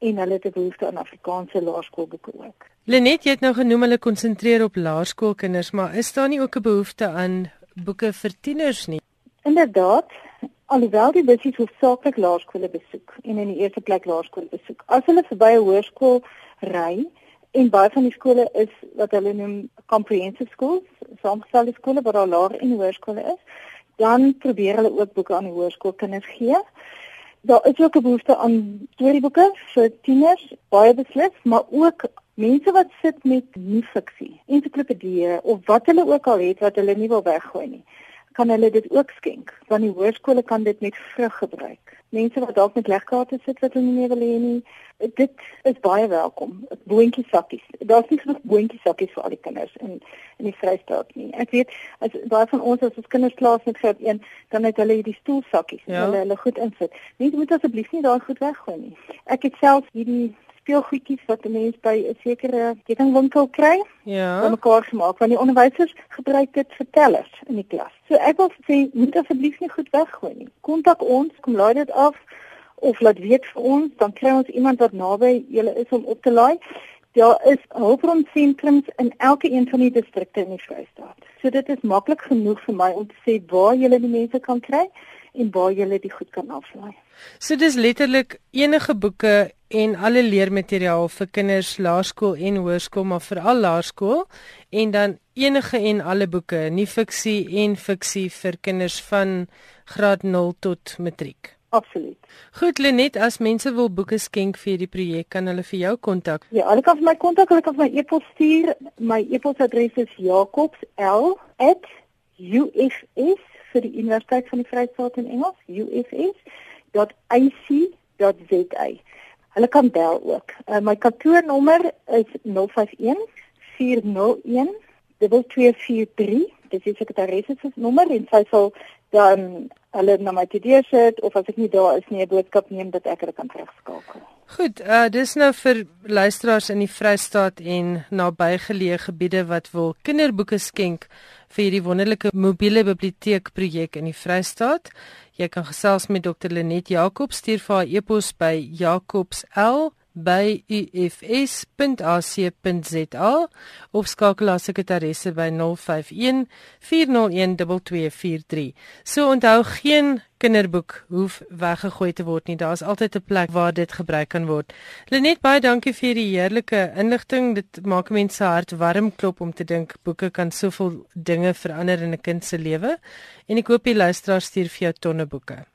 en hulle het 'n behoefte aan Afrikaanse laerskoolboeke ook. Lenet, jy het nou genoem hulle konsentreer op laerskoolkinders, maar is daar nie ook 'n behoefte aan boeke vir tieners nie? Inderdaad, alhoewel die bussies hoofsaaklik laerskole besoek en in die eerste plek laerskool besoek. As hulle verby 'n hoërskool ry, En baie van die skole is wat hulle noem comprehensive schools, saamgestelde skole waar daar laer en hoërskole is. Dan probeer hulle ook boeke aan hoërskoolkinders gee. Daar is ook 'n behoefte aan storieboeke vir tieners, baie beslis, maar ook mense wat sit met nie fiksie, ensiklopedieë of wat hulle ook al het wat hulle nie wil weggooi nie kan hulle dit ook skenk want die hoërskole kan dit met vrug gebruik. Mense wat dalk met legkaarte sit wat hulle nie meer wil hê nie, dit is baie welkom. Boontjie sakkies. Daar's nie genoeg boontjie sakkies vir al die kinders in in die Vrystaat nie. Ek weet as baie van ons as ons kinders klaas met graad 1, dan het hulle hierdie stoelsakkies ja. hulle hulle goed insit. Nie moet asseblief nie daai goed weggooi nie. Ek het self hierdie speelgoedjies wat 'n mens by 'n sekere kettingwinkel kry. Ja. Om mekaar gemaak want die onderwysers gebruik dit vir tellers in die klas. So ek wil sê moet asseblief nie goed weggooi nie. Kontak ons, kom laai dit af of laat weet vir ons, dan kry ons iemand wat naby julle is om op te laai. Daar is hulpbronsentrums in elke een van die distrikte in die Vrystaat. So dit is maklik genoeg vir my om te sê waar julle die mense kan kry en waar jy dit goed kan aflaai. So dis letterlik enige boeke en alle leermateriaal vir kinders laerskool en hoërskool maar veral laerskool en dan enige en alle boeke, nie fiksie en fiksie vir kinders van graad 0 tot matriek. Absoluut. Goed Lenet, as mense wil boeke skenk vir hierdie projek, kan hulle vir jou kontak. Ja, hulle kan vir my kontak, hulle kan my e-pos stuur. My e-posadres is jakobs@ufs vir die Universiteit van die Vrystaat in Engels, ufs.ac.za. Hulle kan bel ook. Uh, my kantoornommer is 051 401 2243. Dit is sekretaresse se nommer en sy sal dan hulle na my TV sit of as ek nie daar is nie 'n boodskap neem dat ek hulle kan terugskakel. Goed, uh dis nou vir luisteraars in die Vrystaat en nabygeleë gebiede wat wil kinderboeke skenk vir hierdie wonderlike mobiele biblioteek projek in die Vrystaat. Jy kan gesels met Dr Lenet Jacobs stuur vir haar e-pos by jacobs by ufs.ac.za of skakel na sekretaresse by 051 401 2243. So onthou geen kinderboek hoef weggegooid te word nie. Daar's altyd 'n plek waar dit gebruik kan word. Lenet baie dankie vir die heerlike inligting. Dit maak mense se hart warm klop om te dink boeke kan soveel dinge verander in 'n kind se lewe. En ek hoop die luisteraars stuur vir jou tonne boeke.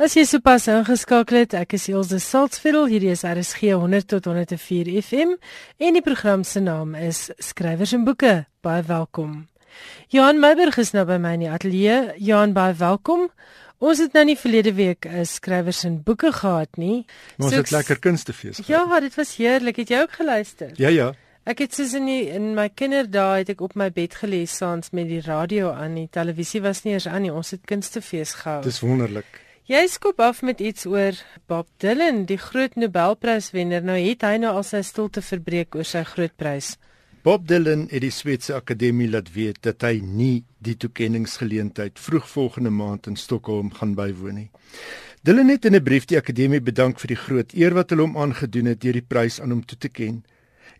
As jy sopas ingeskakel het, ek is Elsje Salzveld. Hierdie is RSG 100 tot 104 FM en die program se naam is Skrywers en Boeke. Baie welkom. Johan Meiberg is nou by my in die ateljee. Johan, baie welkom. Ons het nou nie verlede week 'n skrywers en boeke gehad nie. Ons so, het lekker kunstefees gehad. Ja, dit was heerlik. Het jy ook geluister? Ja, ja. Ek het soos in die, in my kinderdae het ek op my bed gelees saans met die radio aan. Die televisie was nie eens aan nie. Ons het kunstefees gehou. Dis wonderlik. Jy skop af met iets oor Bob Dylan, die groot Nobelpryswenner. Nou het hy nou al sy stilte verbreek oor sy groot prys. Bob Dylan het die Swetse Akademie laat weet dat hy nie die toekenningsgeleentheid vroeg volgende maand in Stockholm gaan bywoon nie. Dylan het in 'n brief die akademie bedank vir die groot eer wat hulle hom aangedoen het deur die prys aan hom toe te ken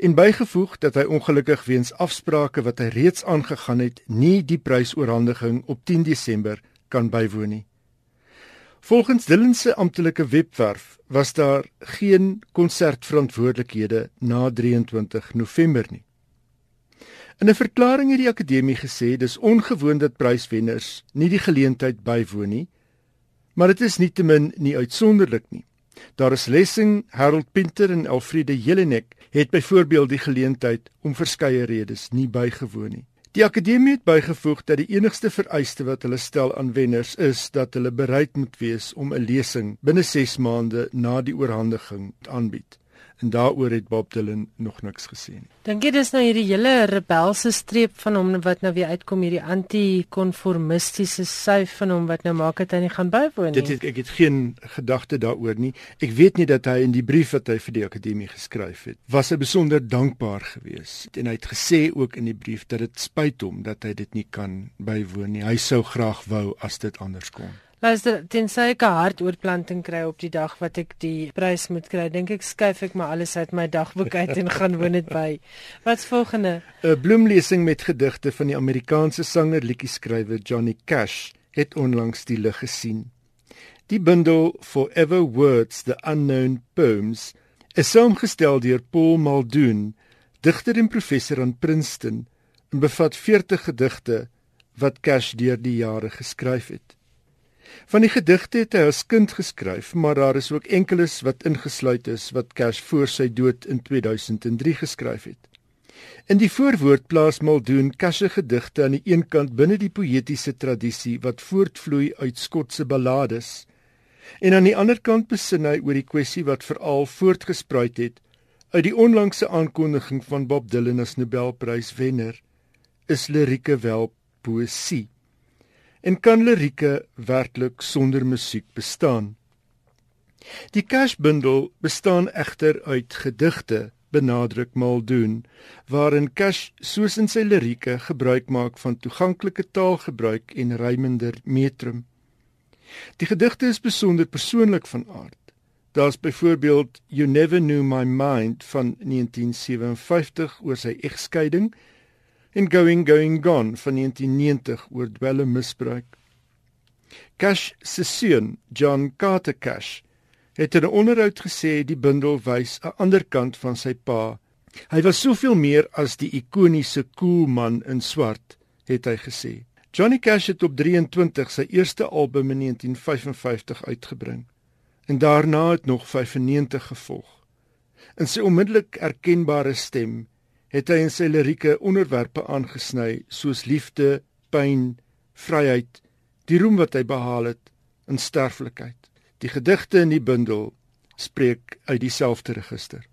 en bygevoeg dat hy ongelukkig weens afsprake wat hy reeds aangegaan het, nie die prysoorhandiging op 10 Desember kan bywoon nie. Volgens Dylan se amptelike webwerf was daar geen konsertverantwoordelikhede na 23 November nie. In 'n verklaring het die akademie gesê dis ongewoon dat pryswenners nie die geleentheid bywoon nie, maar dit is nietemin nie uitsonderlik nie. Daar is Lessing, Harold Pinter en Alfrede Jelinek het byvoorbeeld die geleentheid om verskeie redes nie bygewoon nie. Die akademie het bygevoeg dat die enigste vereiste wat hulle stel aan wenners is dat hulle bereid moet wees om 'n lesing binne 6 maande na die oorhandiging aanbied en daaroor het Bob Dylan nog niks gesê nie. Dink jy dis nou hierdie hele rebelse streep van hom wat nou weer uitkom hierdie anti-konformistiese syf van hom wat nou maak dat hy nie gaan bywoon nie. Dit het, ek het geen gedagte daaroor nie. Ek weet nie dat hy in die brief wat hy vir die akademie geskryf het, was hy besonder dankbaar geweest en hy het gesê ook in die brief dat dit spyt hom dat hy dit nie kan bywoon nie. Hy sou graag wou as dit anders kon. Luister, tensy ek 'n hartoortplanting kry op die dag wat ek die prys moet kry, dink ek skuif ek maar alles uit my dagboek uit en gaan woon dit by. Wat's volgende? 'n Bloemlesing met gedigte van die Amerikaanse sanger liedjie-skrywer Johnny Cash het onlangs die lig gesien. Die bundel Forever Words the Unknown Poems is saamgestel deur Paul Muldoon, digter en professor aan Princeton, en bevat 40 gedigte wat Cash deur die jare geskryf het. Van die gedigte het hy as kind geskryf, maar daar is ook enkeles wat ingesluit is wat Cash voor sy dood in 2003 geskryf het. In die voorwoord plaas Muldoon Cash se gedigte aan die een kant binne die poëtiese tradisie wat voortvloei uit Skotse ballades en aan die ander kant besin hy oor die kwessie wat veral voortgespruit het uit die onlangse aankondiging van Bob Dylan as Nobelpryswenner is lirieke wel poësie en kan lirieke werklik sonder musiek bestaan. Die Cash-bundel bestaan egter uit gedigte, benadruk Muldoon, waarin Cash soos in sy lirieke gebruik maak van toeganklike taalgebruik en rymender metrum. Die gedigte is besonder persoonlik van aard. Daar's byvoorbeeld You Never Knew My Mind van 1957 oor sy egskeiding en Going Going Gone van 1990 oor dwelmmisbruik. Cash se seun, John Carter Cash, het in 'n onderhoud gesê die bundel wys 'n ander kant van sy pa. Hy was soveel meer as die ikoniese cool man in swart, het hy gesê. Johnny Cash het op 23 sy eerste album in 1955 uitgebring en daarna het nog 95 gevolg. In sy onmiddellik erkenbare stem het hy in sy lirieke onderwerpe aangesny soos liefde, pyn, vryheid, die roem wat hy behaal het in sterflikheid. Die gedigte in die bundel spreek uit dieselfde register.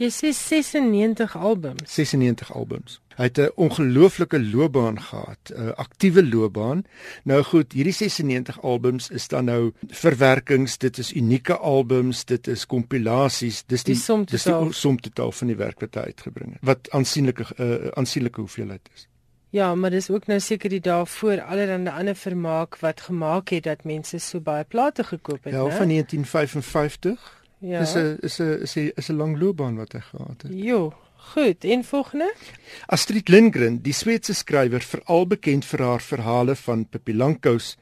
Jy sê 96 albums. 96 albums. Hy het 'n ongelooflike loopbaan gehad, 'n aktiewe loopbaan. Nou goed, hierdie 96 albums is dan nou verwerkings, dit is unieke albums, dit is kompilasies, dis die, die som dis die som totaal van die werk wat hy uitgebring het. Wat aansienlike uh, aansienlike hoeveelheid is. Ja, maar dis ook nou seker die dae voor allerlei ander vermaak wat gemaak het dat mense so baie plate gekoop het, ja, né? Ja, van 1955 Ja. Dis 'n is 'n is 'n is 'n lang loopbaan wat hy gehad het. Jo, goed. En volgende? Astrid Lindgren, die Sweedse skrywer veral bekend vir haar verhale van Pippi Langkous,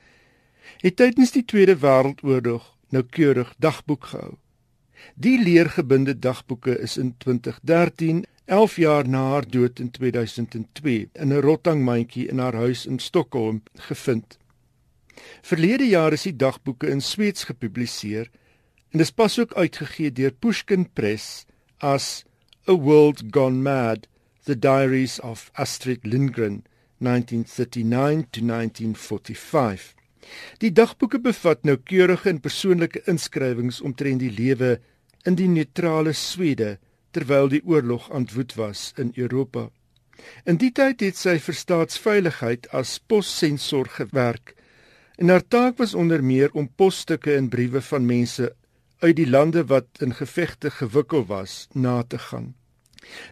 het tydens die Tweede Wêreldoorlog noukeurig dagboek gehou. Die leergebinde dagboeke is in 2013, 11 jaar na haar dood in 2002, in 'n rottangmandjie in haar huis in Stockholm gevind. Verlede jaar is die dagboeke in Sweeds gepubliseer en dis pas ook uitgegee deur Pushkin Press as A World Gone Mad: The Diaries of Astrid Lindgren 1939 to 1945. Die dagboeke bevat noukeurige en persoonlike inskrywings omtrent die lewe in die neutrale Swede terwyl die oorlog aanwoed was in Europa. In die tyd het sy vir staatsveiligheid as possensor gewerk en haar taak was onder meer om posstukke en briewe van mense uit die lande wat in gevegte gewikkel was na te gaan.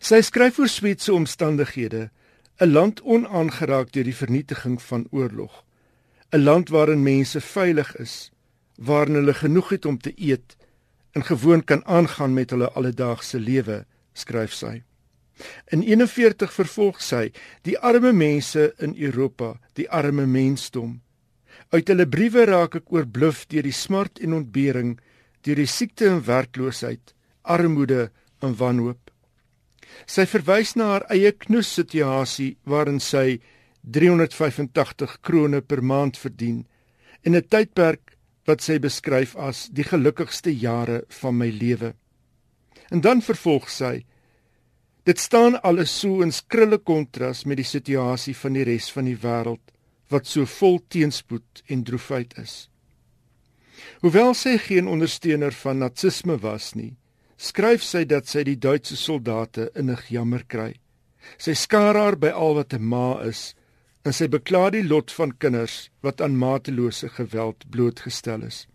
Sy skryf oor Swetse omstandighede, 'n land onaangeraak deur die vernietiging van oorlog, 'n land waarin mense veilig is, waarin hulle genoeg het om te eet en gewoon kan aangaan met hulle alledaagse lewe, skryf sy. In 41 vervolg sy die arme mense in Europa, die arme mensdom. Uit hulle briewe raak ek oorbluf deur die smart en ontbering, deur die siekte en werkloosheid, armoede en wanhoop. Sy verwys na haar eie knoes situasie waarin sy 385 krone per maand verdien in 'n tydperk wat sy beskryf as die gelukkigste jare van my lewe. En dan vervolg sy: Dit staan alles so in skrille kontras met die situasie van die res van die wêreld wat so vol teenspoed en droefheid is. Hoewel sy geen ondersteuner van natsisme was nie, skryf sy dat sy die Duitse soldate innig jammer kry. Sy skaar haar by al wat 'n ma is en sy bekla die lot van kinders wat aan matelose geweld blootgestel is.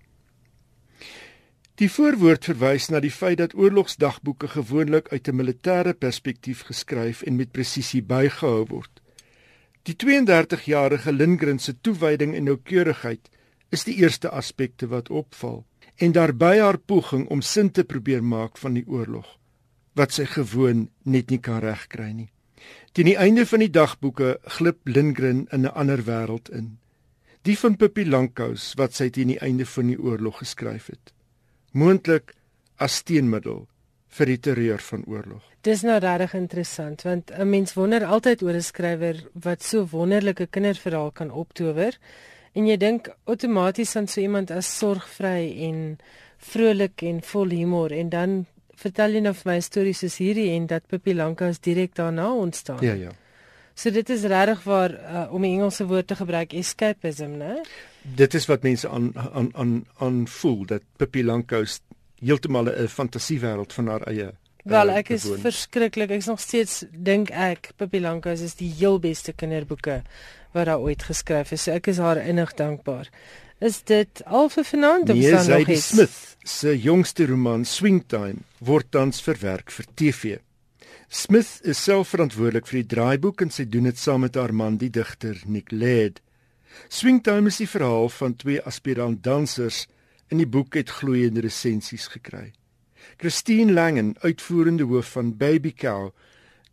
Die voorwoord verwys na die feit dat oorlogsdagboeke gewoonlik uit 'n militêre perspektief geskryf en met presisie bygehou word. Die 32-jarige Lindgren se toewyding en noukeurigheid is die eerste aspekte wat opval en daarbey haar poging om sin te probeer maak van die oorlog wat sy gewoon net nie kan regkry nie. Teen die einde van die dagboeke glip Lindgren in 'n ander wêreld in. Die van Pippi Langkous wat sy teen die einde van die oorlog geskryf het. Moontlik as teenmiddel vir die terreur van oorlog. Dis nou regtig interessant want 'n mens wonder altyd oor 'n skrywer wat so wonderlike kinderverhaal kan optower en jy dink outomaties aan so iemand as sorgvry en vrolik en vol humor en dan vertel jy nou vir my stories soos hierdie en dat Pippi Lankas direk daarna ontstaan. Ja ja. So dit is regtig waar uh, om 'n Engelse woord te gebruik escapism, né? Dit is wat mense aan aan aan aan voel dat Pippi Lankas heeltemal 'n fantasiewêreld van haar eie Wel, uh, ek is bewoon. verskriklik. Ek is nog steeds dink ek Pippi Lankas is die heel beste kinderboeke wat daar ooit geskryf is. So ek is haar innig dankbaar. Is dit al vir vanaand of is Nee, daar nog Zadie iets? Smith se jongste roman Swingtime word tans verwerk vir TV. Smith is self verantwoordelik vir die draaiboek en sy doen dit saam met haar man die digter Nick Laird. Swingtime is die verhaal van twee aspirant dansers en die boek het gloeiende resensies gekry. Christine Langen, uitvoerende hoof van Baby Cow,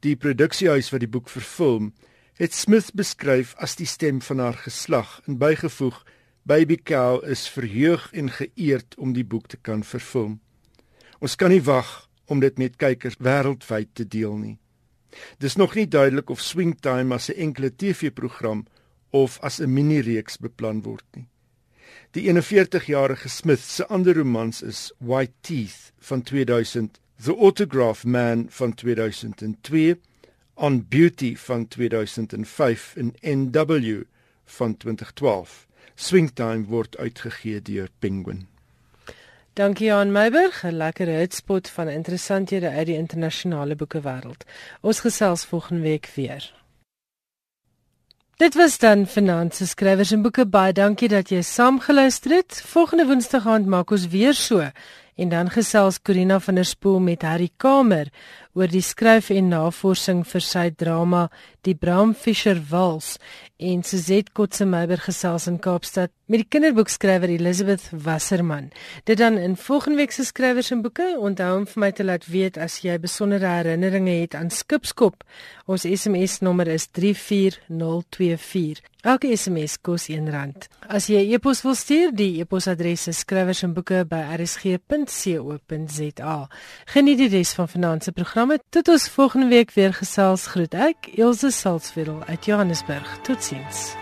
die produksiehuis wat die boek vervilm, het Smith beskryf as die stem van haar geslag en bygevoeg Baby Cow is verheug en geëerd om die boek te kan vervilm. Ons kan nie wag om dit met kykers wêreldwyd te deel nie. Dis nog nie duidelik of Swingtime as 'n enkele TV-program of as 'n minireeks beplan word nie. Die 41-jarige Smith se ander romans is White Teeth van 2000, The Autograph Man van 2002, On Beauty van 2005 en NW van 2012. Swingtime word uitgegee deur Penguin. Dankie Jan Meiburg, 'n lekker hitspot van interessanthede uit die internasionale boekewêreld. Ons gesels volgende week weer. Dit was dan Finanse Skrywers en Boeke baie dankie dat jy saamgeluister het. Volgende Woensdag aand maak ons weer so en dan gesels Corina van der Spool met Harry Kamer oor die skryf en navorsing vir sy drama Die Bram Fischer Wals en Suzette Kotsemeiber gesels in Kaapstad met die kinderboekskrywer Elizabeth Wasserman. Dit dan in volgende week se skrywers en boeke. Onthou om vir my te laat weet as jy besondere herinneringe het aan Skipskop. Ons SMS nommer is 34024. Elke SMS kos R1. As jy 'n e e-pos wil stuur, die e-posadres is skrywers en boeke by rsg.co.za. Geniet die res van vanaand se programme. Tot ons volgende week weer gesels. Groet ek, Elsje Salzwetel uit Johannesburg. Totsiens.